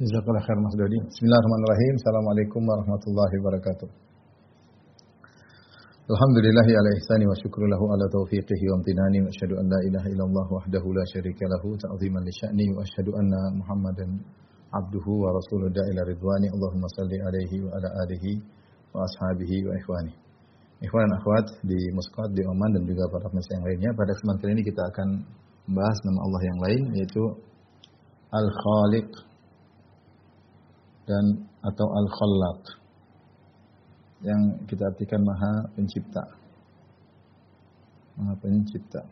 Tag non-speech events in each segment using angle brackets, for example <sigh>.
Jazakallah khair Mas Dodi. Bismillahirrahmanirrahim. Assalamualaikum warahmatullahi wabarakatuh. Alhamdulillahi ala ihsani wa syukru lahu ala taufiqihi wa amtinani wa asyhadu an la ilaha illallah wahdahu la syarika lahu ta'ziman li sya'ni wa asyhadu anna Muhammadan abduhu wa rasuluhu da'ila ridwani. Allahumma salli alaihi wa ala alihi wa ashabihi wa ikhwani. Ikhwan dan akhwat di Muscat, di Oman dan juga para pemirsa yang lainnya. Pada kesempatan ini kita akan membahas nama Allah yang lain yaitu Al-Khaliq dan atau Al-Khallaq yang kita artikan Maha Pencipta. Maha Pencipta.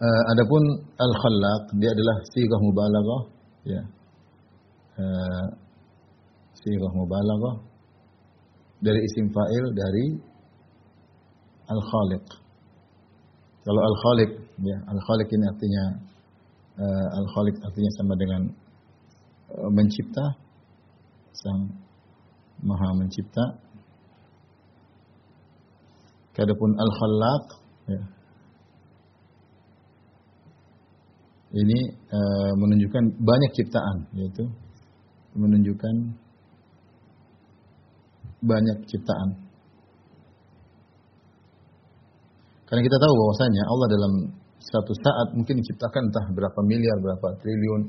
Uh, adapun Al-Khallaq dia adalah sighah mubalaghah ya. Uh, sighah mubalaghah dari isim fa'il dari Al-Khaliq. Kalau Al-Khaliq ya, Al-Khaliq ini artinya uh, Al-Khaliq artinya sama dengan mencipta sang Maha mencipta. Adapun Al-Khallaq ya. Ini uh, menunjukkan banyak ciptaan yaitu menunjukkan banyak ciptaan. Karena kita tahu bahwasanya Allah dalam satu saat mungkin menciptakan entah berapa miliar, berapa triliun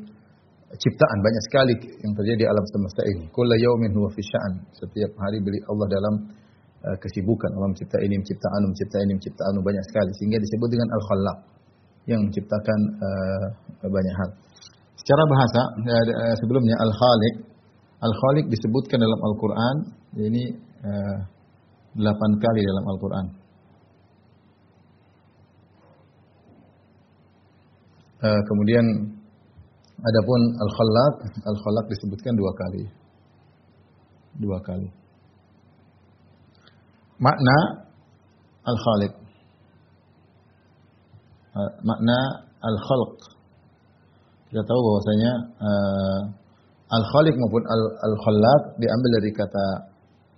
ciptaan banyak sekali yang terjadi di alam semesta ini. Kullu yaumin huwa fi sya'an. Setiap hari beli Allah dalam uh, kesibukan. Allah mencipta ini, mencipta anu, mencipta ini, mencipta anu banyak sekali sehingga disebut dengan al-khallaq yang menciptakan uh, banyak hal. Secara bahasa uh, sebelumnya al-khaliq al-khaliq disebutkan dalam Al-Qur'an ini uh, kali dalam Al-Quran. Uh, kemudian adapun Al-Khallaq, Al-Khallaq disebutkan dua kali. Dua kali. Makna Al-Khaliq. Uh, makna Al-Khalq. Kita tahu bahwasanya uh, Al-Khaliq maupun Al-Khallaq diambil dari kata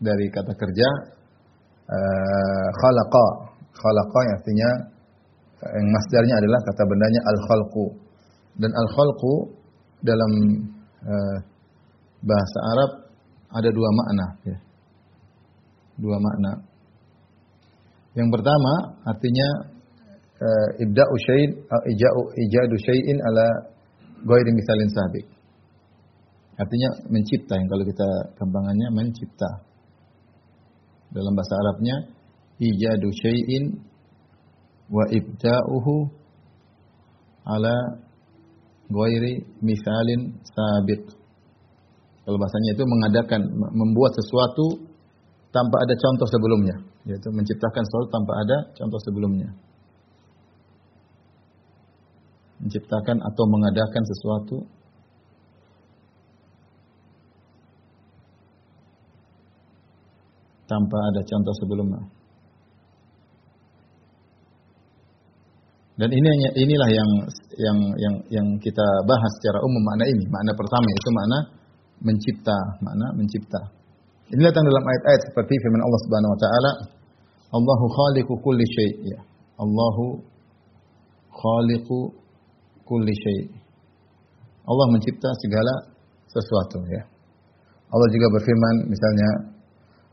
dari kata kerja uh, khalaqa. Khalaqa yang artinya yang masdarnya adalah kata bendanya al-khalqu. Dan al-khalqu dalam uh, bahasa Arab ada dua makna ya. Dua makna. Yang pertama artinya uh, ibda'u syai'in ija'u ijadu syai'in ala ghairi misalin sabiq. Artinya mencipta yang kalau kita kembangannya mencipta dalam bahasa Arabnya ijadu syai'in wa ibda'uhu ala ghairi misalin sabiq. Kalau bahasanya itu mengadakan membuat sesuatu tanpa ada contoh sebelumnya, yaitu menciptakan sesuatu tanpa ada contoh sebelumnya. Menciptakan atau mengadakan sesuatu tanpa ada contoh sebelumnya. Dan ini inilah yang yang yang yang kita bahas secara umum makna ini. Makna pertama itu makna mencipta, makna mencipta. Ini datang dalam ayat-ayat seperti firman Allah Subhanahu wa taala, Allahu khaliqu kulli syai' ya. Allahu khaliqu kulli syai'. Allah mencipta segala sesuatu ya. Allah juga berfirman misalnya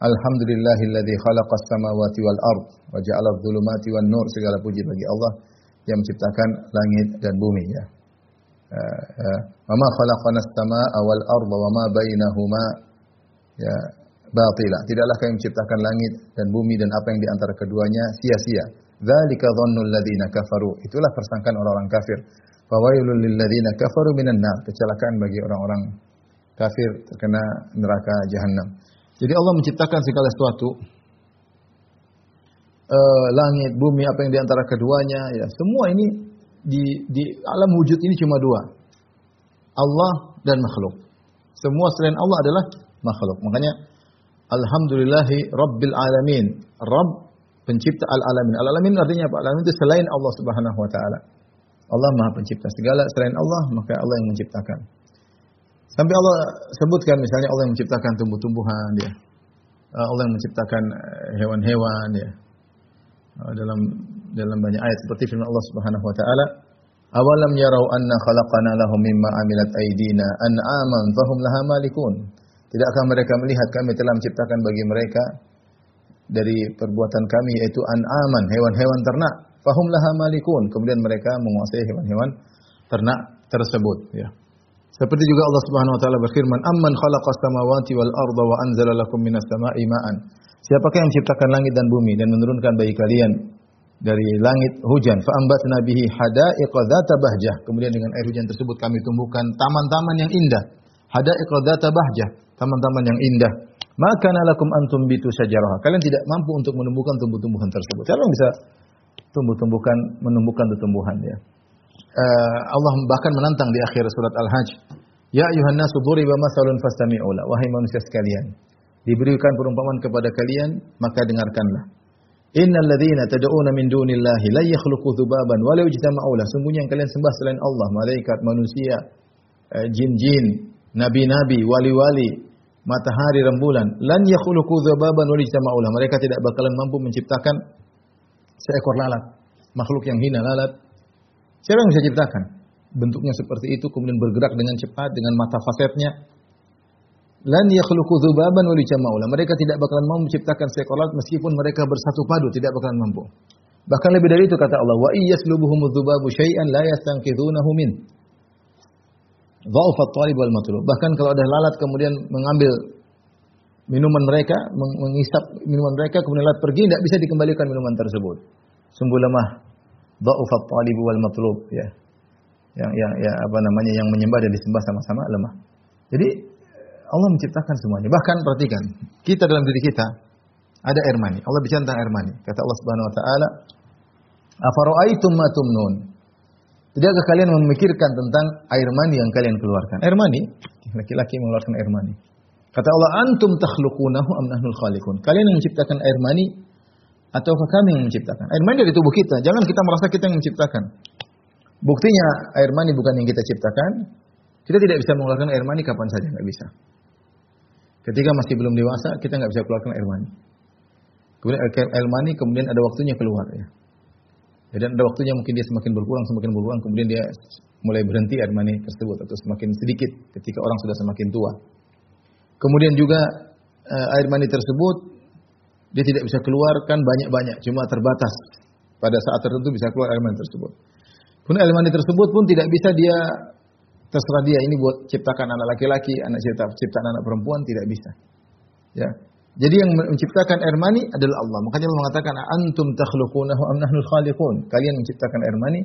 Alhamdulillahilladzi khalaqas samawati wal ard wa ja'ala adh-dhulumati wan nur segala puji bagi Allah yang menciptakan langit dan bumi ya. Uh, uh, wa ma khalaqanas samaa wal arda wa ma bainahuma ya batila. Tidaklah kami menciptakan langit dan bumi dan apa yang di antara keduanya sia-sia. Dzalika dhannul ladzina kafaru. Itulah persangkaan orang-orang kafir. Fawailul lil ladzina kafaru minan nar. Kecelakaan bagi orang-orang kafir terkena neraka jahanam. Jadi Allah menciptakan segala sesuatu. Uh, langit, bumi, apa yang di antara keduanya, ya semua ini di, di alam wujud ini cuma dua. Allah dan makhluk. Semua selain Allah adalah makhluk. Makanya Alhamdulillahi Rabbil Alamin. Rabb pencipta al-alamin. Al-alamin artinya apa? Al-alamin itu selain Allah Subhanahu wa taala. Allah Maha Pencipta segala selain Allah, maka Allah yang menciptakan. Sampai Allah sebutkan misalnya Allah yang menciptakan tumbuh-tumbuhan ya. Allah yang menciptakan hewan-hewan ya. Dalam dalam banyak ayat seperti firman Allah Subhanahu wa taala, Awalam yarau anna khalaqana lahum mimma amilat aydina an'aman fahum laha malikun. Tidakkah mereka melihat kami telah menciptakan bagi mereka dari perbuatan kami yaitu an'aman, hewan-hewan ternak. Fahum laha malikun. Kemudian mereka menguasai hewan-hewan ternak tersebut, ya. Seperti juga Allah Subhanahu wa taala berfirman, "Amman khalaqas samawati wal arda wa anzala lakum minas sama'i ma'an." Siapakah yang menciptakan langit dan bumi dan menurunkan bagi kalian dari langit hujan fa ambatna bihi hadaiqa dzata bahjah. Kemudian dengan air hujan tersebut kami tumbuhkan taman-taman yang indah. Hadaiqa dzata bahjah, taman-taman yang indah. Maka lakum antum bitu syajaraha. Kalian tidak mampu untuk menumbuhkan tumbuh-tumbuhan tersebut. Siapa bisa tumbuh-tumbuhkan menumbuhkan tumbuhan ya? Uh, Allah bahkan menantang di akhir surat Al-Hajj. Ya ayuhan nasu duriba masalun fastami'u Wahai manusia sekalian, diberikan perumpamaan kepada kalian, maka dengarkanlah. Innal ladzina tad'una min dunillahi la yakhluqu dzubaban wa la yajtama'u la. Sungguhnya yang kalian sembah selain Allah, malaikat, manusia, eh, jin-jin, nabi-nabi, wali-wali, matahari, rembulan, lan yakhluqu dzubaban wa la yajtama'u la. Mereka tidak bakalan mampu menciptakan seekor lalat, makhluk yang hina lalat. Siapa yang bisa ciptakan? Bentuknya seperti itu kemudian bergerak dengan cepat dengan mata fasetnya lan yakhluqu dzubaban wa lijama'ula. Mereka tidak bakalan mau menciptakan seekor lalat meskipun mereka bersatu padu, tidak bakalan mampu. Bahkan lebih dari itu kata Allah, wa iyyaslubuhum dzubabu syai'an la yastanqidhunahu min. Dha'fa at-talib wal matlub. Bahkan kalau ada lalat kemudian mengambil minuman mereka, mengisap minuman mereka kemudian lalat pergi tidak bisa dikembalikan minuman tersebut. Sungguh lemah. Dha'fa at-talib wal matlub ya. Yang yang ya apa namanya yang menyembah dan disembah sama-sama lemah. Jadi Allah menciptakan semuanya. Bahkan perhatikan, kita dalam diri kita ada air mani. Allah bicara tentang air mani. Kata Allah Subhanahu wa taala, "Afara'aitum ma tumnun?" Tidakkah kalian memikirkan tentang air mani yang kalian keluarkan? Air mani, laki-laki mengeluarkan air mani. Kata Allah, "Antum takhluqunahu am nahnul khaliqun?" Kalian yang menciptakan air mani ataukah kami yang menciptakan? Air mani dari tubuh kita. Jangan kita merasa kita yang menciptakan. Buktinya air mani bukan yang kita ciptakan. Kita tidak bisa mengeluarkan air mani kapan saja, nggak bisa. Ketika masih belum dewasa, kita nggak bisa keluarkan air mani. Kemudian air mani kemudian ada waktunya keluar ya. Dan ada waktunya mungkin dia semakin berkurang, semakin berkurang, kemudian dia mulai berhenti air mani tersebut atau semakin sedikit ketika orang sudah semakin tua. Kemudian juga eh, air mani tersebut dia tidak bisa keluarkan banyak-banyak, cuma terbatas. Pada saat tertentu bisa keluar air mani tersebut. Kemudian air mani tersebut pun tidak bisa dia terserah dia ini buat ciptakan anak laki-laki, anak cipta, ciptaan anak perempuan tidak bisa. Ya. Jadi yang menciptakan air mani adalah Allah. Makanya Allah mengatakan antum takhluqunahu am khaliqun. Kalian menciptakan air mani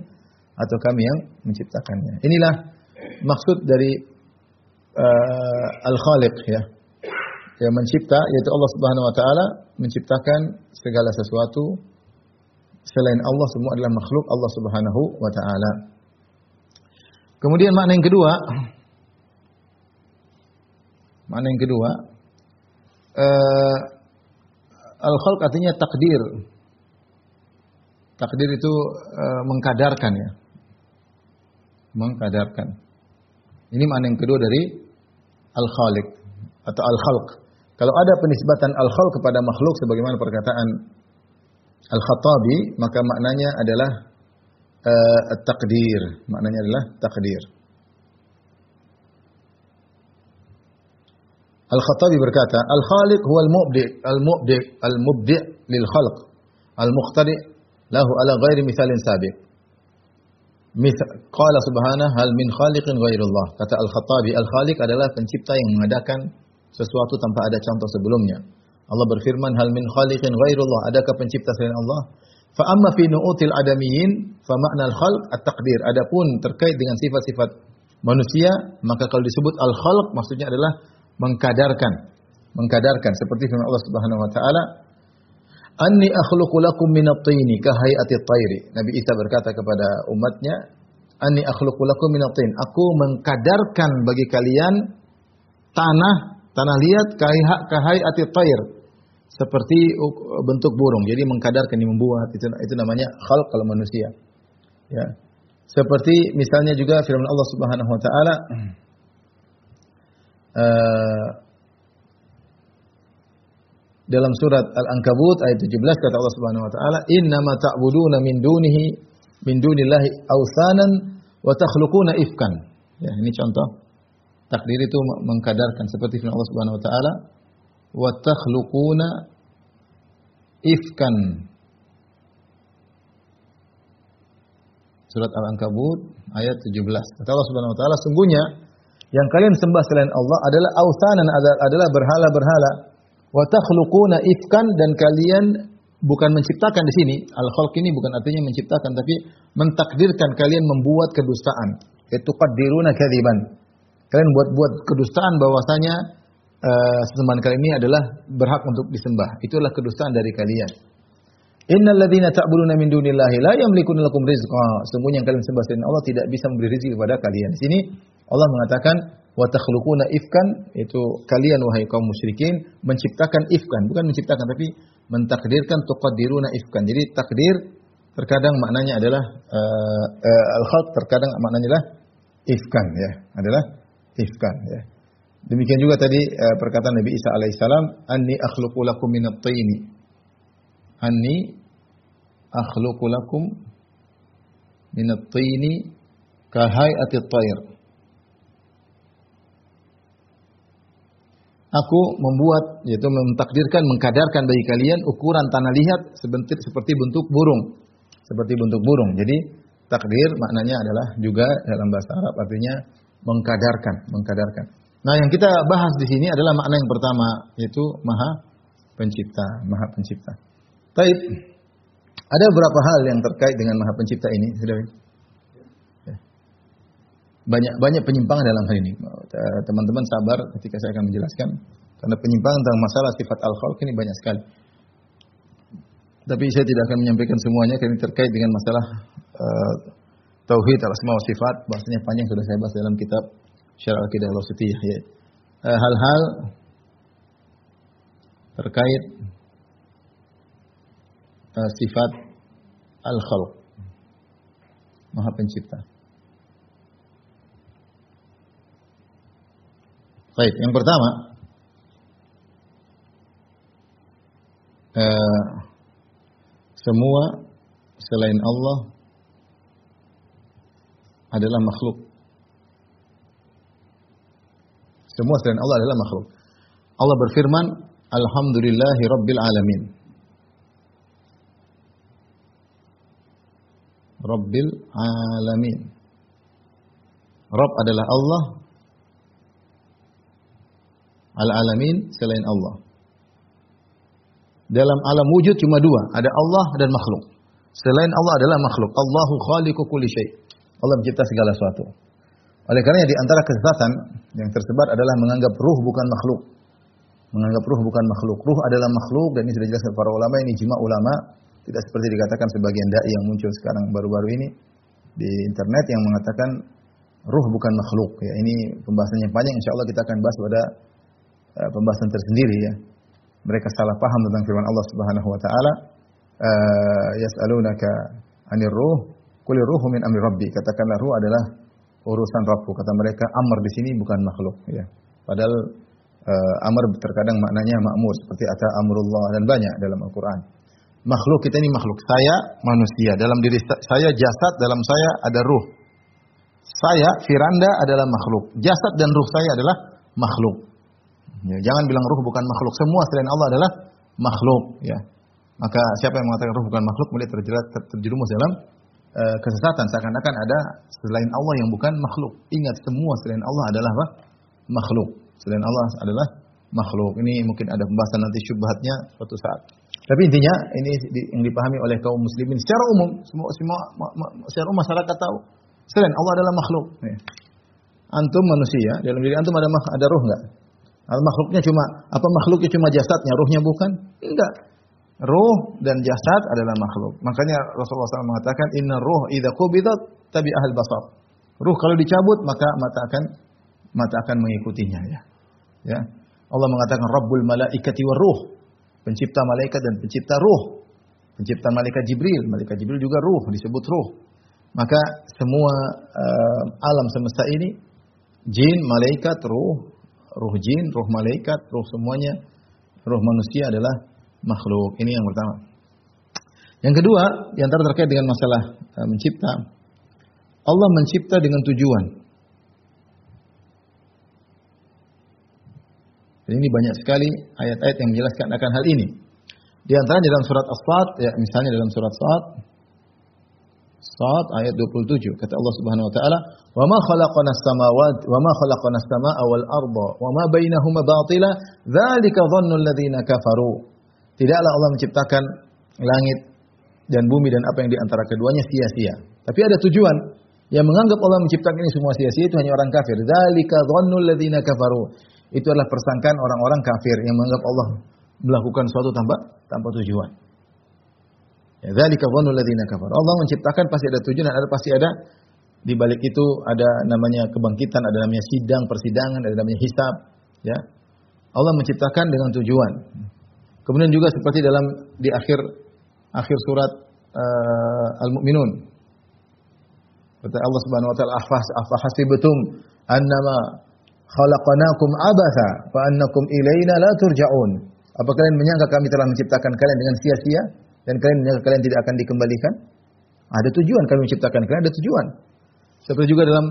atau kami yang menciptakannya. Inilah maksud dari uh, al-khaliq ya. Yang mencipta yaitu Allah Subhanahu wa taala menciptakan segala sesuatu selain Allah semua adalah makhluk Allah Subhanahu wa taala. Kemudian makna yang kedua, makna yang kedua, uh, al-khalq artinya takdir. Takdir itu uh, mengkadarkan ya. Mengkadarkan. Ini makna yang kedua dari al-khaliq atau al-khalq. Kalau ada penisbatan al-khalq kepada makhluk sebagaimana perkataan Al-Khattabi, maka maknanya adalah uh, takdir maknanya adalah takdir Al-Khattabi berkata Al-Khaliq huwa al-mubdi' al-mubdi' al-mubdi' lil khalq al-muqtadi lahu ala ghairi mithalin sabiq. Qala subhanahu hal min khaliqin ghairullah. Kata Al-Khattabi Al-Khaliq adalah pencipta yang mengadakan sesuatu tanpa ada contoh sebelumnya. Allah berfirman hal min khaliqin ghairullah. Adakah pencipta selain Allah Fa amma fi nu'util adamiyin fa makna al-khalq at-taqdir. Adapun terkait dengan sifat-sifat manusia, maka kalau disebut al-khalq maksudnya adalah mengkadarkan. Mengkadarkan seperti firman Allah Subhanahu wa taala, "Anni akhluqu lakum min at-tini ka hay'ati at-tayri." Nabi Isa berkata kepada umatnya, "Anni akhluqu lakum min at-tin." Aku mengkadarkan bagi kalian tanah tanah liat ka hay'ati at-tayr seperti bentuk burung. Jadi mengkadarkan, membuat itu itu namanya khalq kalau manusia. Ya. Seperti misalnya juga firman Allah Subhanahu wa taala uh, <clears throat> dalam surat Al-Ankabut ayat 17 kata Allah Subhanahu wa taala, "Innama ta'buduna min dunihi min dunillahi awsanan wa takhluquna ifkan. Ya, ini contoh. Takdir itu mengkadarkan seperti firman Allah Subhanahu wa taala, wa takhluquna ifkan. Surat Al-Ankabut ayat 17. Kata Allah Subhanahu wa taala, sungguhnya yang kalian sembah selain Allah adalah ausanan adalah berhala-berhala. Wa takhluquna ifkan dan kalian bukan menciptakan di sini. Al-khalq ini bukan artinya menciptakan tapi mentakdirkan kalian membuat kedustaan. Itu qadiruna kadziban. Kalian buat-buat kedustaan bahwasanya uh, sesembahan kalian ini adalah berhak untuk disembah. Itulah kedustaan dari kalian. Innal ladzina ta'buduna min dunillahi la yamlikuna lakum rizqa. Sesungguhnya yang kalian sembah selain Allah tidak bisa memberi rezeki kepada kalian. Di sini Allah mengatakan wa takhluquna ifkan itu kalian wahai kaum musyrikin menciptakan ifkan, bukan menciptakan tapi mentakdirkan tuqaddiruna ifkan. Jadi takdir terkadang maknanya adalah uh, uh, al-khalq terkadang maknanya adalah ifkan ya, adalah ifkan ya. Demikian juga tadi uh, perkataan Nabi Isa alaihissalam, "Anni akhluqu lakum minat tayni." anni akhluqu lakum min at-tini ka hay'ati at-tayr. Aku membuat yaitu mentakdirkan mengkadarkan bagi kalian ukuran tanah liat sebentuk seperti bentuk burung. Seperti bentuk burung. Jadi takdir maknanya adalah juga dalam bahasa Arab artinya mengkadarkan, mengkadarkan. Nah, yang kita bahas di sini adalah makna yang pertama yaitu Maha Pencipta, Maha Pencipta. Baik. Ada beberapa hal yang terkait dengan Maha Pencipta ini, sudah. Ya. Banyak banyak penyimpangan dalam hal ini. Teman-teman sabar ketika saya akan menjelaskan karena penyimpangan tentang masalah sifat al-khalq ini banyak sekali. Tapi saya tidak akan menyampaikan semuanya karena terkait dengan masalah uh, tauhid al-asma sifat, bahasanya panjang sudah saya bahas dalam kitab Syarah Al-Qidah Al-Wasitiyah ya. Uh, hal-hal terkait uh, sifat al-khalq. Maha pencipta. Baik, yang pertama uh, semua selain Allah adalah makhluk. Semua selain Allah adalah makhluk. Allah berfirman, Alhamdulillahi Rabbil Alamin. Rabbil Alamin. Rabb adalah Allah. Al-Alamin selain Allah. Dalam alam wujud cuma dua, ada Allah dan makhluk. Selain Allah adalah makhluk. Allahu khaliqu kulli syai. Allah mencipta segala sesuatu. Oleh karena di antara kesesatan yang tersebar adalah menganggap ruh bukan makhluk. Menganggap ruh bukan makhluk. Ruh adalah makhluk dan ini sudah jelas para ulama ini jima ulama tidak seperti dikatakan sebagian dai yang muncul sekarang baru-baru ini di internet yang mengatakan ruh bukan makhluk. Ya, ini pembahasannya panjang. Insya Allah kita akan bahas pada uh, pembahasan tersendiri ya. Mereka salah paham tentang firman Allah Subhanahu Wa Taala. Uh, Yas'alunaka anir ruh, kulir ruhu min amri rabbi. Katakanlah ruh adalah urusan Rabbku. Kata mereka amr di sini bukan makhluk. Ya. Padahal uh, amr terkadang maknanya makmur seperti ata amrullah dan banyak dalam Al-Quran makhluk kita ini makhluk. Saya manusia. Dalam diri saya jasad, dalam saya ada ruh. Saya Firanda adalah makhluk. Jasad dan ruh saya adalah makhluk. Ya, jangan bilang ruh bukan makhluk. Semua selain Allah adalah makhluk. Ya. Maka siapa yang mengatakan ruh bukan makhluk mulai terjerat terjerumus dalam uh, kesesatan seakan-akan ada selain Allah yang bukan makhluk. Ingat semua selain Allah adalah apa? Makhluk. Selain Allah adalah makhluk. Ini mungkin ada pembahasan nanti syubhatnya suatu saat. Tapi intinya ini yang dipahami oleh kaum muslimin secara umum, semua semua secara umum masyarakat tahu. Selain Allah adalah makhluk. Antum manusia, dalam diri antum ada ada ruh enggak? Al makhluknya cuma apa makhluknya cuma jasadnya, ruhnya bukan? Enggak. Ruh dan jasad adalah makhluk. Makanya Rasulullah SAW mengatakan inna ruh idza qubidat tabi ahal basar. Ruh kalau dicabut maka mata akan mata akan mengikutinya ya. Ya. Allah mengatakan Rabbul malaikati war ruh pencipta malaikat dan pencipta ruh. Pencipta malaikat Jibril, malaikat Jibril juga ruh, disebut ruh. Maka semua uh, alam semesta ini jin, malaikat, ruh, ruh jin, ruh malaikat, ruh semuanya, ruh manusia adalah makhluk. Ini yang pertama. Yang kedua, yang terkait dengan masalah uh, mencipta, Allah mencipta dengan tujuan. ini banyak sekali ayat-ayat yang menjelaskan akan hal ini. Di antaranya dalam surat As-Sad, ya misalnya dalam surat Sad, Sad ayat 27 kata Allah Subhanahu wa taala, "Wa ma khalaqna as-samawati wa ma khalaqna as-samaa wal arda wa ma bainahuma batila, dzalika dhannu alladziina kafaru." Tidaklah Allah menciptakan langit dan bumi dan apa yang di antara keduanya sia-sia. Tapi ada tujuan. Yang menganggap Allah menciptakan ini semua sia-sia itu hanya orang kafir. Dzalika dhannu alladziina kafaru. Itu adalah persangkaan orang-orang kafir yang menganggap Allah melakukan suatu tanpa tanpa tujuan. Ya, dzalika dhannu alladziina kafaru. Allah menciptakan pasti ada tujuan ada pasti ada di balik itu ada namanya kebangkitan, ada namanya sidang, persidangan, ada namanya hisab, ya. Allah menciptakan dengan tujuan. Kemudian juga seperti dalam di akhir akhir surat uh, Al-Mu'minun. Kata Allah Subhanahu wa taala, "Afas afahasibatum annama khalaqnakum abatha fa annakum ilaina la turja'un." Apa kalian menyangka kami telah menciptakan kalian dengan sia-sia dan kalian menyangka kalian tidak akan dikembalikan? Ada tujuan kami menciptakan kalian, ada tujuan. Seperti juga dalam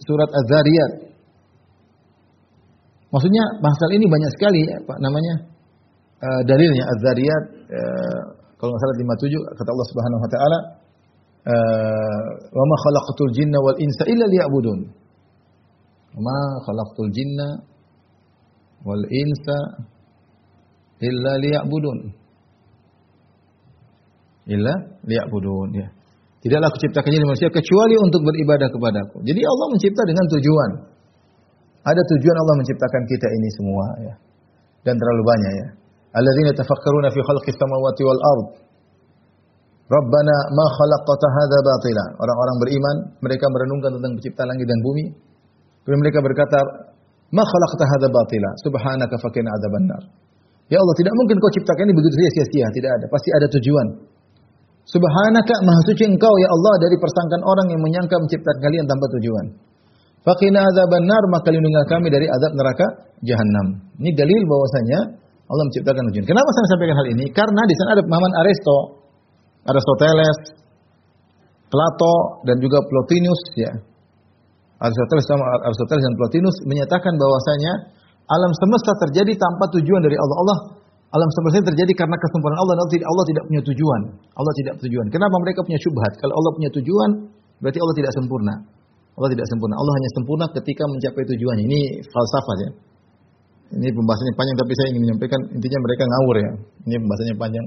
surat Az-Zariyat. Maksudnya pasal ini banyak sekali apa namanya? Uh, dalilnya Az-Zariyat uh, kalau nggak salah 57 kata Allah Subhanahu wa taala uh, wa ma khalaqtul jinna wal insa illa liya'budun. Ma khalaqtul jinna wal insa illa liya'budun. Illa liya'budun ya. Tidaklah aku ciptakan jin manusia kecuali untuk beribadah kepadaku. Jadi Allah mencipta dengan tujuan. Ada tujuan Allah menciptakan kita ini semua ya. Dan terlalu banyak ya. Tafakkaruna fi khalqis samawati wal ard. Rabbana ma khalaqta hadza batila. Orang-orang beriman, mereka merenungkan tentang penciptaan langit dan bumi. Kemudian mereka berkata, "Ma khalaqta hadza batila. Subhanaka faqina adzabannar." Ya Allah, tidak mungkin kau ciptakan ini begitu saja sia-sia, tidak ada. Pasti ada tujuan. Subhanaka maha suci engkau ya Allah dari persangkaan orang yang menyangka menciptakan kalian tanpa tujuan. Faqina adzabannar maka lindungilah kami dari azab neraka jahanam. Ini dalil bahwasanya Allah menciptakan tujuan. Kenapa saya sampaikan hal ini? Karena di sana ada pemahaman Aristo, Aristoteles, Plato dan juga Plotinus ya. Aristoteles sama Aristoteles dan Plotinus menyatakan bahwasanya alam semesta terjadi tanpa tujuan dari Allah. Allah alam semesta terjadi karena kesempurnaan Allah Allah tidak, Allah tidak punya tujuan. Allah tidak tujuan. Kenapa mereka punya syubhat? Kalau Allah punya tujuan, berarti Allah tidak sempurna. Allah tidak sempurna. Allah hanya sempurna ketika mencapai tujuannya. Ini falsafah ya. Ini pembahasannya panjang tapi saya ingin menyampaikan intinya mereka ngawur ya. Ini pembahasannya panjang.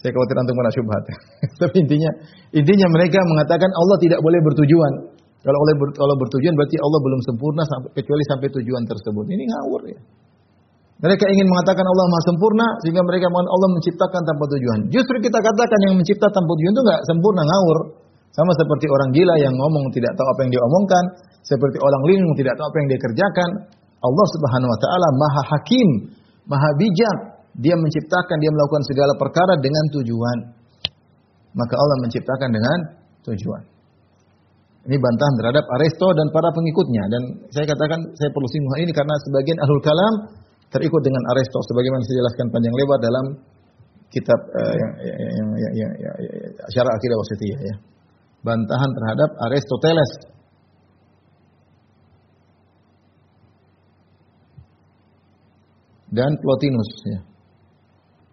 Saya khawatir antum kena syubhat. <laughs> tapi intinya intinya mereka mengatakan Allah tidak boleh bertujuan. Kalau ber, kalau bertujuan berarti Allah belum sempurna sampai, kecuali sampai tujuan tersebut. Ini ngawur ya. Mereka ingin mengatakan Allah maha sempurna sehingga mereka mengatakan Allah menciptakan tanpa tujuan. Justru kita katakan yang mencipta tanpa tujuan itu enggak sempurna, ngawur. Sama seperti orang gila yang ngomong tidak tahu apa yang dia omongkan, seperti orang linglung tidak tahu apa yang dia kerjakan. Allah Subhanahu wa taala Maha Hakim, Maha bijak. Dia menciptakan, dia melakukan segala perkara dengan tujuan. Maka Allah menciptakan dengan tujuan. Ini bantahan terhadap Aristo dan para pengikutnya dan saya katakan saya perlu singgung ini karena sebagian ahlul kalam terikut dengan Aristo sebagaimana saya jelaskan panjang lebar dalam kitab uh, yang, yang, yang, Akidah Wasitiyah ya. Bantahan terhadap Aristoteles. Dan Plotinus ya.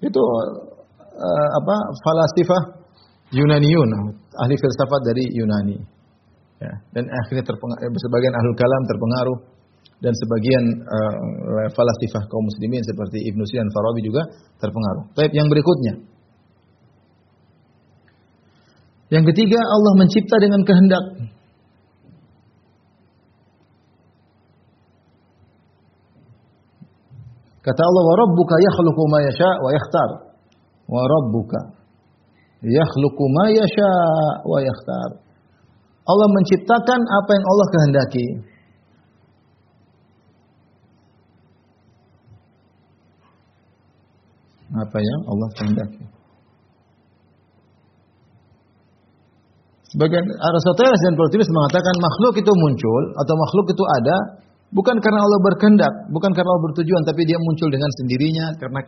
Itu uh, apa? falasifah Yunaniun, ahli filsafat dari Yunani. Ya, dan akhirnya terpengaruh, sebagian ahli kalam terpengaruh dan sebagian uh, falasifah kaum muslimin seperti Ibnu dan Farabi juga terpengaruh. Baik, yang berikutnya. Yang ketiga, Allah mencipta dengan kehendak. Kata Allah, "Wa rabbuka yakhluqu ma yasha wa yakhtar." Wa rabbuka yakhluqu ma yasha wa yakhtar. Allah menciptakan apa yang Allah kehendaki. apa yang Allah kehendaki. Sebagian Aristoteles dan Plotinus mengatakan makhluk itu muncul atau makhluk itu ada bukan karena Allah berkehendak, bukan karena Allah bertujuan, tapi dia muncul dengan sendirinya karena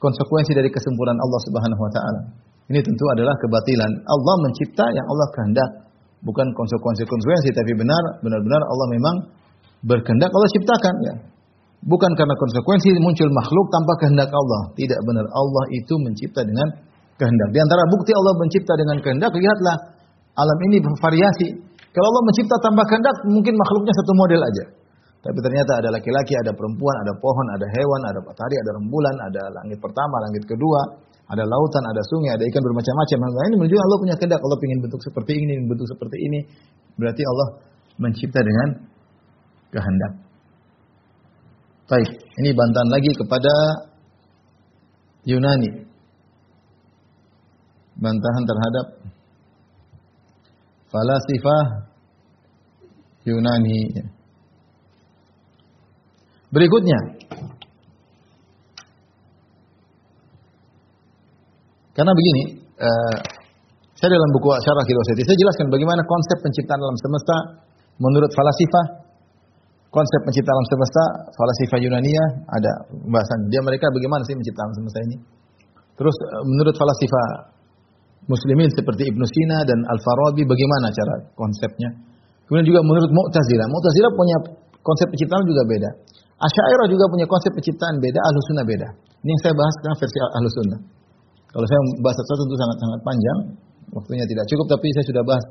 konsekuensi dari kesempurnaan Allah Subhanahu wa taala. Ini tentu adalah kebatilan. Allah mencipta yang Allah kehendak. bukan konsekuensi-konsekuensi tapi benar benar-benar Allah memang berkehendak Allah ciptakan ya. Bukan karena konsekuensi muncul makhluk tanpa kehendak Allah. Tidak benar Allah itu mencipta dengan kehendak. Di antara bukti Allah mencipta dengan kehendak, lihatlah alam ini bervariasi. Kalau Allah mencipta tanpa kehendak, mungkin makhluknya satu model aja. Tapi ternyata ada laki-laki, ada perempuan, ada pohon, ada hewan, ada matahari, ada rembulan, ada langit pertama, langit kedua, ada lautan, ada sungai, ada ikan bermacam-macam. Nah, ini menunjukkan Allah punya kehendak. Allah ingin bentuk seperti ini, bentuk seperti ini. Berarti Allah mencipta dengan kehendak. Baik, ini bantahan lagi kepada Yunani. Bantahan terhadap falasifah Yunani. Berikutnya, karena begini, uh, saya dalam buku Syarah Kiloseti, saya jelaskan bagaimana konsep penciptaan alam semesta menurut falasifah konsep pencipta alam semesta, falasifa Yunania ada pembahasan. Dia mereka bagaimana sih mencipta alam semesta ini? Terus eh, menurut falasifa muslimin seperti Ibnu Sina dan Al-Farabi bagaimana cara konsepnya? Kemudian juga menurut Mu'tazilah. Mu'tazilah punya konsep penciptaan juga beda. Asy'ariyah juga punya konsep penciptaan beda, Ahlus Sunnah beda. Ini yang saya bahas sekarang versi Ahlus Sunnah. Kalau saya bahas satu tentu sangat-sangat panjang, waktunya tidak cukup tapi saya sudah bahas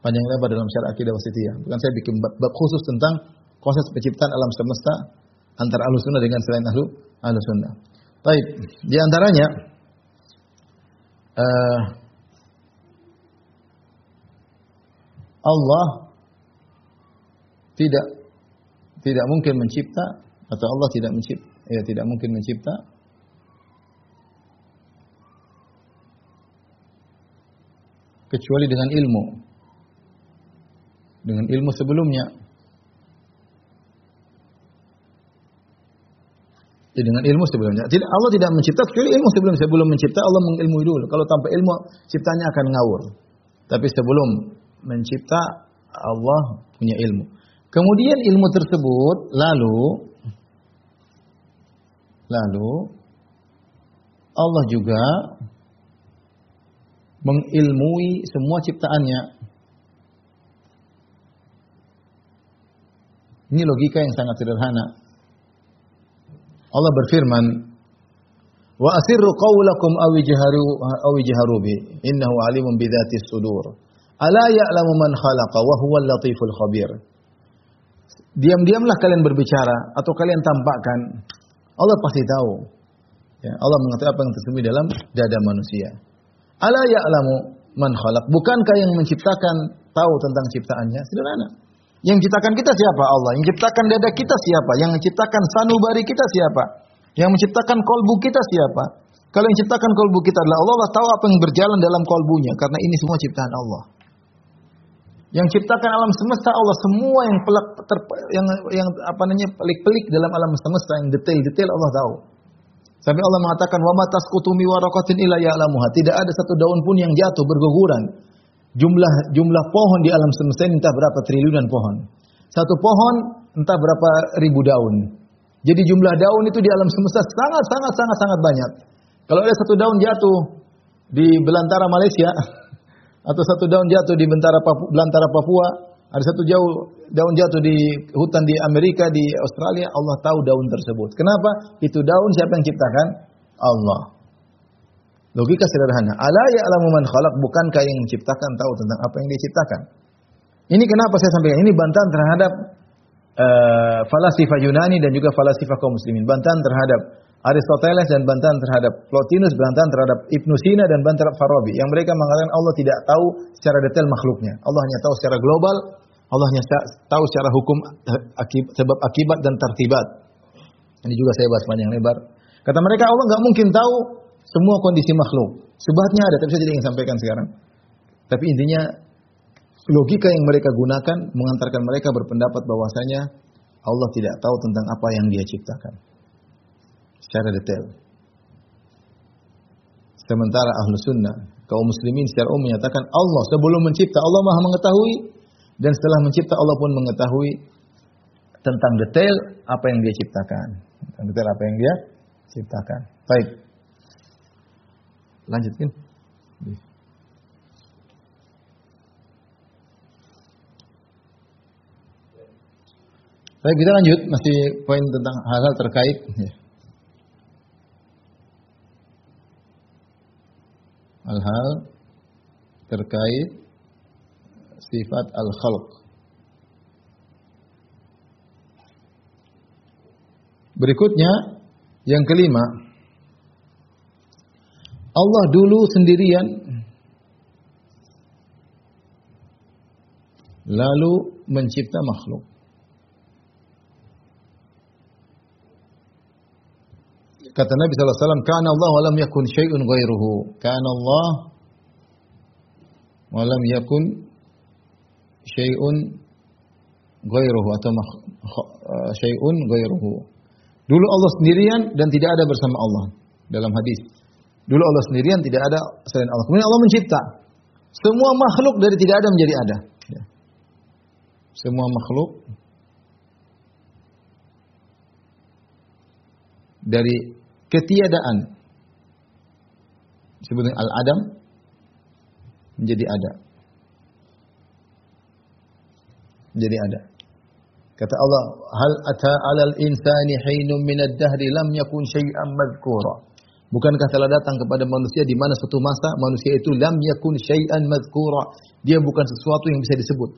panjang lebar dalam syarah akidah wasitiyah. Bukan saya bikin bab, khusus tentang proses penciptaan alam semesta antara ahlu sunnah dengan selain ahlu ahlu sunnah. Baik, di antaranya uh, Allah tidak tidak mungkin mencipta atau Allah tidak mencipta ya tidak mungkin mencipta kecuali dengan ilmu dengan ilmu sebelumnya Ya, dengan ilmu sebelumnya. Tidak, Allah tidak mencipta kecuali ilmu sebelum sebelum mencipta Allah mengilmui dulu. Kalau tanpa ilmu ciptanya akan ngawur. Tapi sebelum mencipta Allah punya ilmu. Kemudian ilmu tersebut lalu lalu Allah juga mengilmui semua ciptaannya. Ini logika yang sangat sederhana. Allah berfirman, "Wa asirru qawlakum aw ijharu aw ijharu bi, innahu alimun bidzati sudur." Ala ya'lamu man khalaqa wa huwal latiful khabir. Diam-diamlah kalian berbicara atau kalian tampakkan. Allah pasti tahu. Ya, Allah mengetahui apa yang tersembunyi dalam dada manusia. Ala ya'lamu man khalaq. Bukankah yang menciptakan tahu tentang ciptaannya? Sederhana. Yang menciptakan kita siapa? Allah. Yang menciptakan dada kita siapa? Yang menciptakan sanubari kita siapa? Yang menciptakan kolbu kita siapa? Kalau yang menciptakan kolbu kita adalah Allah, Allah tahu apa yang berjalan dalam kolbunya karena ini semua ciptaan Allah. Yang ciptakan alam semesta Allah semua yang pelak ter, yang yang apa namanya pelik-pelik dalam alam semesta yang detail-detail Allah tahu. Sampai Allah mengatakan wa matasqutumi waraqatin illa ya'lamuha. Tidak ada satu daun pun yang jatuh berguguran jumlah jumlah pohon di alam semesta ini entah berapa triliunan pohon. Satu pohon entah berapa ribu daun. Jadi jumlah daun itu di alam semesta sangat sangat sangat sangat banyak. Kalau ada satu daun jatuh di belantara Malaysia <laughs> atau satu daun jatuh di belantara Papua, belantara Papua, ada satu jauh daun jatuh di hutan di Amerika, di Australia, Allah tahu daun tersebut. Kenapa? Itu daun siapa yang ciptakan? Allah. Logika sederhana. Ala ya'lamu man khalaq, bukankah yang menciptakan tahu tentang apa yang dia ciptakan? Ini kenapa saya sampaikan? Ini bantahan terhadap uh, falasifa Yunani dan juga falasifa kaum muslimin. Bantahan terhadap Aristoteles dan bantahan terhadap Plotinus, bantahan terhadap Ibnu Sina dan bantahan terhadap Farabi. Yang mereka mengatakan Allah tidak tahu secara detail makhluknya. Allah hanya tahu secara global, Allah hanya tahu secara hukum eh, sebab akibat dan tertibat. Ini juga saya bahas panjang lebar. Kata mereka Allah nggak mungkin tahu semua kondisi makhluk. Subhatnya ada, tapi saya tidak ingin sampaikan sekarang. Tapi intinya logika yang mereka gunakan mengantarkan mereka berpendapat bahwasanya Allah tidak tahu tentang apa yang Dia ciptakan secara detail. Sementara ahlu sunnah, kaum muslimin secara umum menyatakan Allah sebelum mencipta Allah maha mengetahui dan setelah mencipta Allah pun mengetahui tentang detail apa yang dia ciptakan. Tentang detail apa yang dia ciptakan. Baik. Lanjutkan. Baik, kita lanjut masih poin tentang hal-hal terkait ya. Hal-hal terkait sifat al-khalq. Berikutnya yang kelima Allah dulu sendirian lalu mencipta makhluk. Kata Nabi wasallam, "Kana Allah wa lam yakun syai'un ghairuhu." Kana Allah wa lam yakun syai'un ghairuhu atau uh, syai'un ghairuhu. Dulu Allah sendirian dan tidak ada bersama Allah dalam hadis. Dulu Allah sendirian tidak ada selain Allah. Kemudian Allah mencipta semua makhluk dari tidak ada menjadi ada. Ya. Semua makhluk dari ketiadaan disebut al-adam menjadi ada. Menjadi ada. Kata Allah, "Hal ata 'alal insani hinum minad dahri lam yakun syai'an madhkura." Bukankah telah datang kepada manusia di mana suatu masa manusia itu lam yakun syai'an madhkura. Dia bukan sesuatu yang bisa disebut.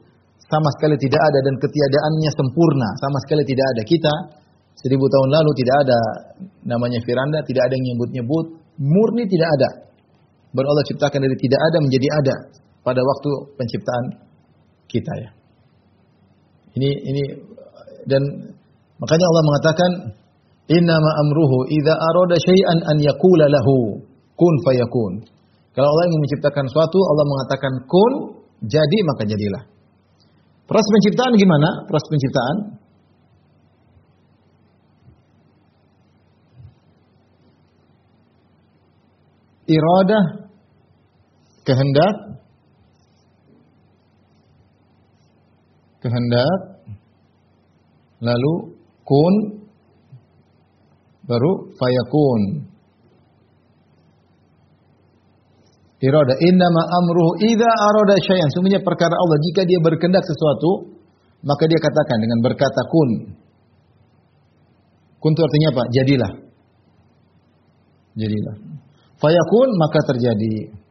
Sama sekali tidak ada dan ketiadaannya sempurna. Sama sekali tidak ada. Kita Seribu tahun lalu tidak ada namanya Firanda, tidak ada yang nyebut-nyebut, murni tidak ada. Baru Allah ciptakan dari tidak ada menjadi ada pada waktu penciptaan kita ya. Ini ini dan makanya Allah mengatakan innama amruhu idza arada syai'an an yaqula lahu kun fayakun. Kalau Allah ingin menciptakan suatu, Allah mengatakan kun, jadi maka jadilah. Proses penciptaan gimana? Proses penciptaan iradah kehendak kehendak lalu kun baru fayakun. Irada innama amruhu idza arada syai'an. Semuanya perkara Allah jika dia berkehendak sesuatu maka dia katakan dengan berkata kun. Kun itu artinya apa? Jadilah. Jadilah Fayakun maka terjadi.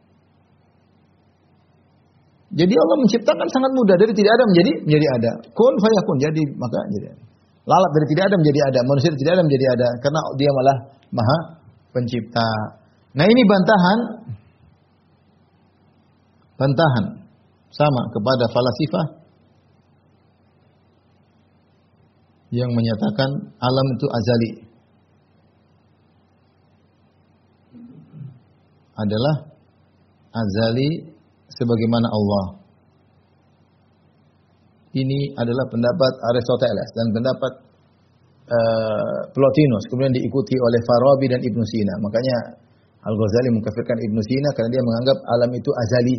Jadi Allah menciptakan sangat mudah dari tidak ada menjadi menjadi ada. Kun fayakun jadi maka jadi. Lalat dari tidak ada menjadi ada, manusia dari tidak ada menjadi ada karena dia malah Maha Pencipta. Nah, ini bantahan bantahan sama kepada falasifah yang menyatakan alam itu azali. Adalah azali sebagaimana Allah. Ini adalah pendapat Aristoteles dan pendapat uh, Plotinus, kemudian diikuti oleh Farabi dan Ibnu Sina. Makanya Al-Ghazali mengkafirkan Ibnu Sina karena dia menganggap alam itu azali.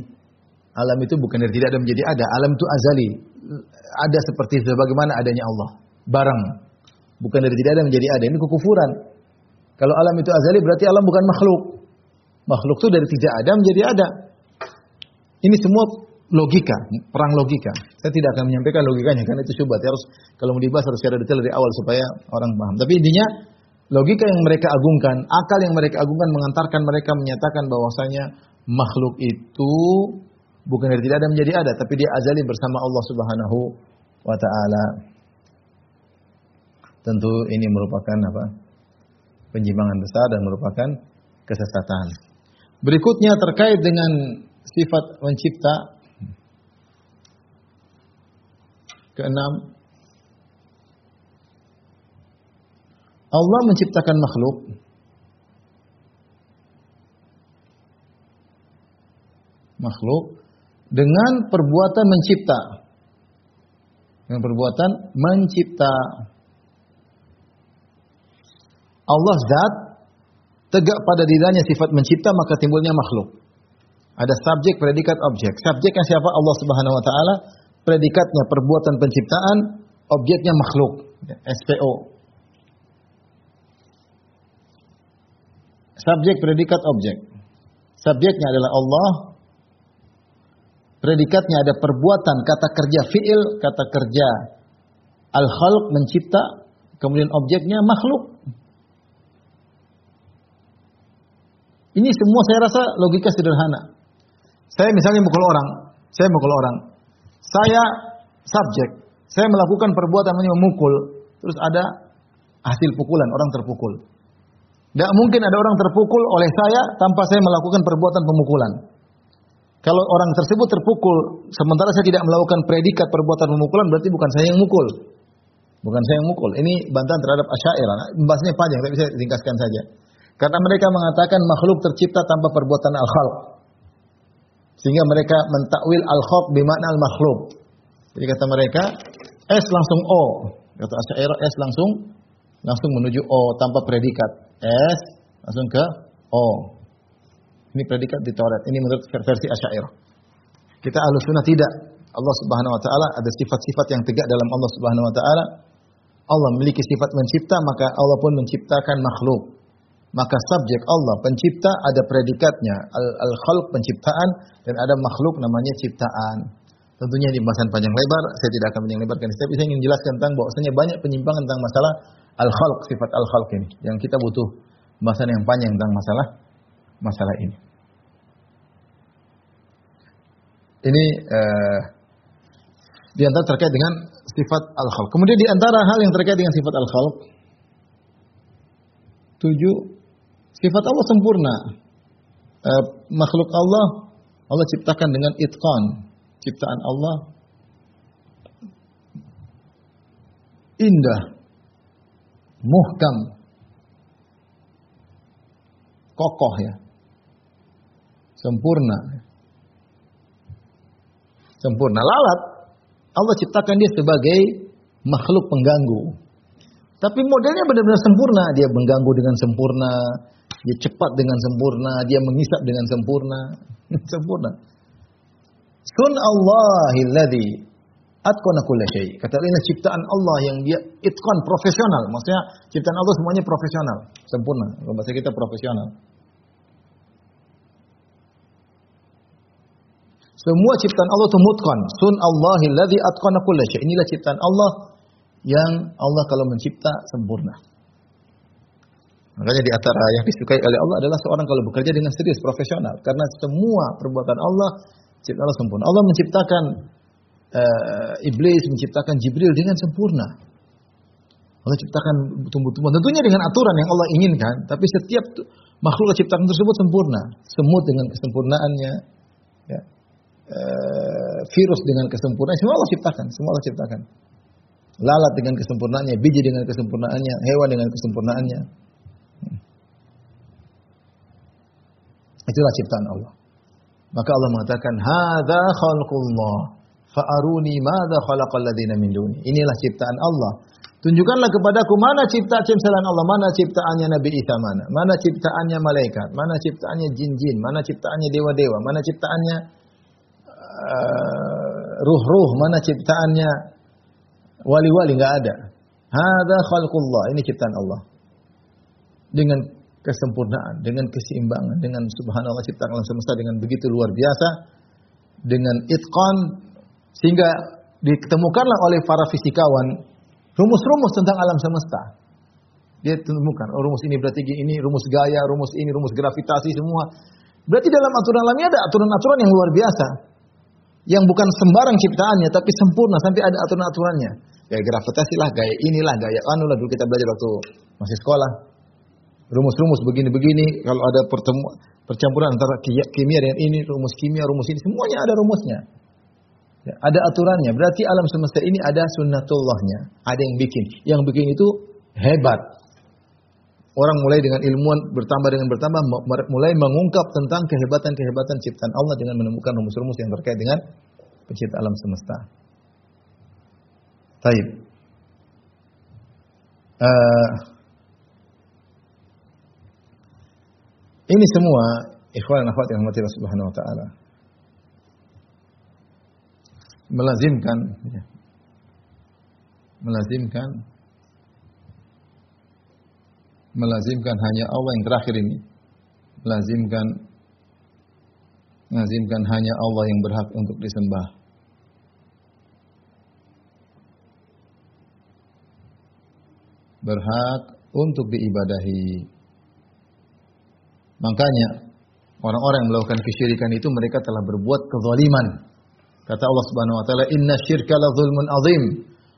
Alam itu bukan dari tidak ada menjadi ada, alam itu azali. Ada seperti sebagaimana adanya Allah. Barang. Bukan dari tidak ada menjadi ada. Ini kekufuran. Kalau alam itu azali berarti alam bukan makhluk. Makhluk itu dari tidak ada menjadi ada. Ini semua logika, perang logika. Saya tidak akan menyampaikan logikanya karena itu syubhat. Harus kalau mau dibahas harus secara detail dari awal supaya orang paham. Tapi intinya logika yang mereka agungkan, akal yang mereka agungkan mengantarkan mereka menyatakan bahwasanya makhluk itu bukan dari tidak ada menjadi ada, tapi dia azali bersama Allah Subhanahu wa taala. Tentu ini merupakan apa? penjimbangan besar dan merupakan kesesatan. Berikutnya terkait dengan sifat mencipta. Keenam, Allah menciptakan makhluk makhluk dengan perbuatan mencipta. Dengan perbuatan mencipta. Allah zat tegak pada dirinya sifat mencipta maka timbulnya makhluk. Ada subjek, predikat, objek. Subjeknya siapa? Allah Subhanahu wa taala. Predikatnya perbuatan penciptaan, objeknya makhluk. SPO. Subjek, predikat, objek. Subjeknya adalah Allah. Predikatnya ada perbuatan, kata kerja fi'il, kata kerja Al-khalq mencipta, kemudian objeknya makhluk. Ini semua saya rasa logika sederhana. Saya misalnya mukul orang, saya mukul orang. Saya subjek, saya melakukan perbuatan namanya memukul, terus ada hasil pukulan, orang terpukul. Tidak mungkin ada orang terpukul oleh saya tanpa saya melakukan perbuatan pemukulan. Kalau orang tersebut terpukul, sementara saya tidak melakukan predikat perbuatan pemukulan, berarti bukan saya yang mukul. Bukan saya yang mukul. Ini bantahan terhadap asyairah. Bahasnya panjang, tapi saya ringkaskan saja. Karena mereka mengatakan makhluk tercipta tanpa perbuatan al-khalq. Sehingga mereka mentakwil al-khalq bimakna al-makhluk. Jadi kata mereka, S langsung O. Kata asyairah S langsung langsung menuju O tanpa predikat. S langsung ke O. Ini predikat di Taurat. Ini menurut versi Asy'ariyah. Kita ahlu sunnah tidak. Allah Subhanahu wa taala ada sifat-sifat yang tegak dalam Allah Subhanahu wa taala. Allah memiliki sifat mencipta, maka Allah pun menciptakan makhluk. Maka subjek Allah pencipta ada predikatnya al-khalq penciptaan dan ada makhluk namanya ciptaan. Tentunya di bahasan panjang lebar, saya tidak akan panjang lebarkan. Tapi saya ingin jelaskan tentang bahwasanya banyak penyimpangan tentang masalah al-khalq, sifat al-khalq ini. Yang kita butuh bahasan yang panjang tentang masalah masalah ini. Ini uh, di terkait dengan sifat al-khalq. Kemudian di antara hal yang terkait dengan sifat al-khalq, tujuh, sifat Allah sempurna. Uh, makhluk Allah, Allah ciptakan dengan itqan. Ciptaan Allah indah, muhkam, kokoh ya, sempurna, sempurna. Lalat Allah ciptakan dia sebagai makhluk pengganggu. Tapi modelnya benar-benar sempurna. Dia mengganggu dengan sempurna. Dia cepat dengan sempurna. Dia mengisap dengan sempurna. <laughs> sempurna. Sun Allahilladzi Atqana kulla syai. Kata ini ciptaan Allah yang dia itqan profesional. Maksudnya ciptaan Allah semuanya profesional, sempurna. Kalau bahasa kita profesional. Semua ciptaan Allah itu mutqan. Sun Allahilladzi atqana kulla syai. Inilah ciptaan Allah yang Allah kalau mencipta sempurna. Makanya di antara yang disukai oleh Allah adalah seorang kalau bekerja dengan serius profesional karena semua perbuatan Allah ciptaan Allah sempurna. Allah menciptakan uh, iblis menciptakan Jibril dengan sempurna. Allah ciptakan tumbuh-tumbuhan tentunya dengan aturan yang Allah inginkan, tapi setiap makhluk ciptaan tersebut sempurna. Semut dengan kesempurnaannya, ya. uh, virus dengan kesempurnaan, semua Allah ciptakan, semua Allah ciptakan. Lalat dengan kesempurnaannya, biji dengan kesempurnaannya, hewan dengan kesempurnaannya. Itulah ciptaan Allah. Maka Allah mengatakan, "Hadza khalqullah." Fa'aruni madza khalaqal ladzina min duni. Inilah ciptaan Allah. Tunjukkanlah kepadaku mana ciptaan selain Allah, mana ciptaannya Nabi Isa mana, mana ciptaannya malaikat, mana ciptaannya jin-jin, mana ciptaannya dewa-dewa, mana ciptaannya uh, ruh-ruh, mana ciptaannya wali-wali enggak ada. Hadza khalqullah, ini ciptaan Allah. Dengan kesempurnaan, dengan keseimbangan, dengan subhanallah ciptaan alam semesta dengan begitu luar biasa, dengan itqan sehingga ditemukanlah oleh para fisikawan rumus-rumus tentang alam semesta. Dia temukan, oh rumus ini berarti ini, rumus gaya, rumus ini, rumus gravitasi semua. Berarti dalam aturan alamnya ada aturan-aturan yang luar biasa. Yang bukan sembarang ciptaannya, tapi sempurna sampai ada aturan-aturannya. Gaya gravitasi lah, gaya inilah, gaya anu lah. Dulu kita belajar waktu masih sekolah. Rumus-rumus begini-begini, kalau ada pertemuan, percampuran antara kimia dengan ini, rumus kimia, rumus ini, semuanya ada rumusnya. Ya, ada aturannya. Berarti alam semesta ini ada sunnatullahnya. Ada yang bikin. Yang bikin itu hebat. Orang mulai dengan ilmuwan bertambah dengan bertambah mulai mengungkap tentang kehebatan-kehebatan ciptaan Allah dengan menemukan rumus-rumus yang terkait dengan pencipta alam semesta. Taib. Uh, ini semua ikhwan akhwat yang mati Subhanahu wa taala. Melazimkan ya, melazimkan. Melazimkan hanya Allah yang terakhir ini. Melazimkan melazimkan hanya Allah yang berhak untuk disembah. Berhak untuk diibadahi. Makanya orang-orang yang melakukan kesyirikan itu mereka telah berbuat kezaliman. Kata Allah Subhanahu wa taala, "Inna syirka la zulmun azim."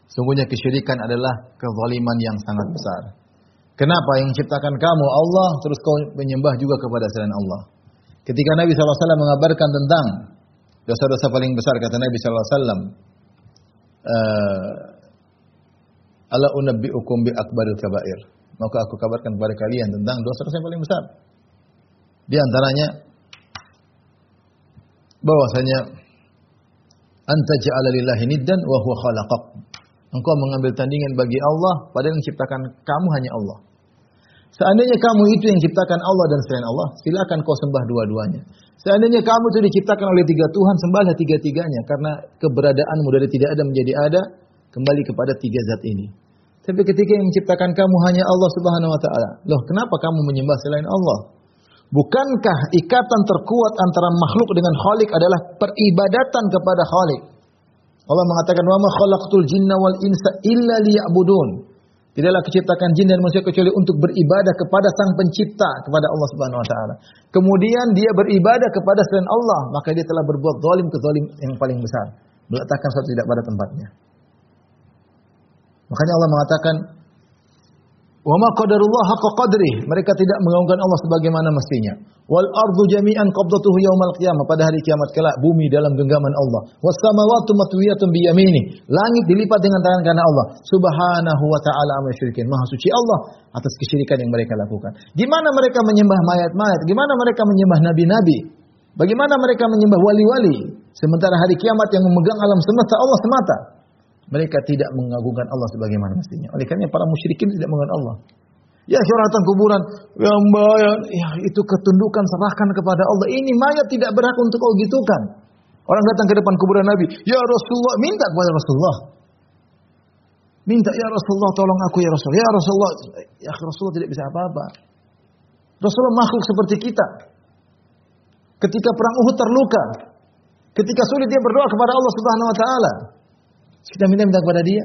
Sungguhnya kesyirikan adalah kezaliman yang sangat besar. Kenapa yang menciptakan kamu Allah terus kau menyembah juga kepada selain Allah? Ketika Nabi SAW mengabarkan tentang dosa-dosa paling besar kata Nabi SAW, uh, Ala unabbi'ukum bi akbaril kabair. Maka aku kabarkan kepada kalian tentang dosa-dosa yang paling besar. Di antaranya bahwasanya anta ja'ala lillahi niddan wa huwa khalaqak. Engkau mengambil tandingan bagi Allah padahal yang menciptakan kamu hanya Allah. Seandainya kamu itu yang ciptakan Allah dan selain Allah, silakan kau sembah dua-duanya. Seandainya kamu itu diciptakan oleh tiga Tuhan, sembahlah tiga-tiganya karena keberadaanmu dari tidak ada menjadi ada kembali kepada tiga zat ini. Tapi ketika yang menciptakan kamu hanya Allah Subhanahu wa taala, loh kenapa kamu menyembah selain Allah? Bukankah ikatan terkuat antara makhluk dengan Khalik adalah peribadatan kepada Khalik? Allah mengatakan wa ma khalaqtul jinna wal insa illa liya'budun. Tidaklah keciptakan jin dan manusia kecuali untuk beribadah kepada Sang Pencipta, kepada Allah Subhanahu wa taala. Kemudian dia beribadah kepada selain Allah, maka dia telah berbuat zalim ke zalim yang paling besar, meletakkan sesuatu tidak pada tempatnya. Makanya Allah mengatakan Wa ma qadarullah haqqa qadri. Mereka tidak mengagungkan Allah sebagaimana mestinya. Wal ardu jami'an qabdatuhu yaumal qiyamah. Pada hari kiamat kelak bumi dalam genggaman Allah. Was samawati matwiyatun bi yamini. Langit dilipat dengan tangan kanan Allah. Subhanahu wa ta'ala amma syirikin. Maha suci Allah atas kesyirikan yang mereka lakukan. Gimana mereka menyembah mayat-mayat? Gimana mereka menyembah nabi-nabi? Bagaimana mereka menyembah wali-wali? Sementara hari kiamat yang memegang alam semesta Allah semata mereka tidak mengagungkan Allah sebagaimana mestinya. Oleh karena para musyrikin tidak mengagungkan Allah. Ya syuratan kuburan, ya mayat, ya itu ketundukan serahkan kepada Allah. Ini mayat tidak berhak untuk kau gitukan. Orang datang ke depan kuburan Nabi, ya Rasulullah, minta kepada Rasulullah. Minta ya Rasulullah tolong aku ya Rasulullah. Ya Rasulullah, ya Rasulullah tidak bisa apa-apa. Rasulullah makhluk seperti kita. Ketika perang Uhud terluka, ketika sulit dia berdoa kepada Allah Subhanahu wa taala. Kita minta-minta kepada dia.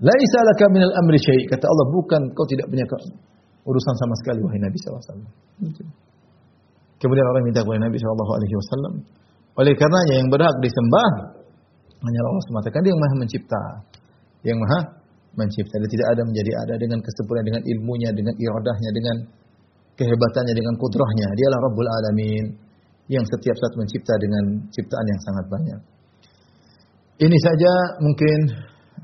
Laisa laka minal amri syai. Kata Allah, bukan kau tidak punya urusan sama sekali wahai Nabi SAW. Kemudian orang minta kepada Nabi SAW. Oleh karenanya yang berhak disembah hanya Allah semata. Kan dia yang maha mencipta. Yang maha mencipta. Dia tidak ada menjadi ada dengan kesempurnaan, dengan ilmunya, dengan iradahnya, dengan kehebatannya, dengan kudrahnya. Dialah Rabbul Alamin yang setiap saat mencipta dengan ciptaan yang sangat banyak. Ini saja mungkin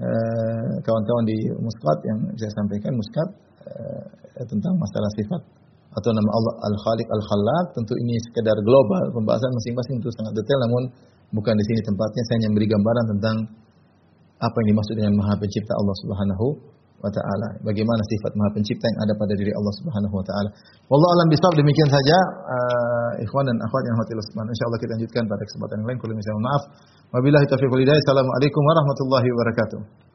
eh, kawan-kawan uh, di Muskat yang saya sampaikan Muskat uh, tentang masalah sifat atau nama Allah Al-Khaliq Al-Khallaq tentu ini sekedar global pembahasan masing-masing itu sangat detail namun bukan di sini tempatnya saya hanya memberi gambaran tentang apa yang dimaksud dengan Maha Pencipta Allah Subhanahu wa taala. Bagaimana sifat Maha Pencipta yang ada pada diri Allah Subhanahu wa taala. Wallahu alam bisawab demikian saja uh, ikhwan dan akhwat yang hati Subhanahu. Insyaallah kita lanjutkan pada kesempatan yang lain. Kalau misalnya maaf. Wabillahi taufiq wal hidayah. Assalamualaikum warahmatullahi wabarakatuh.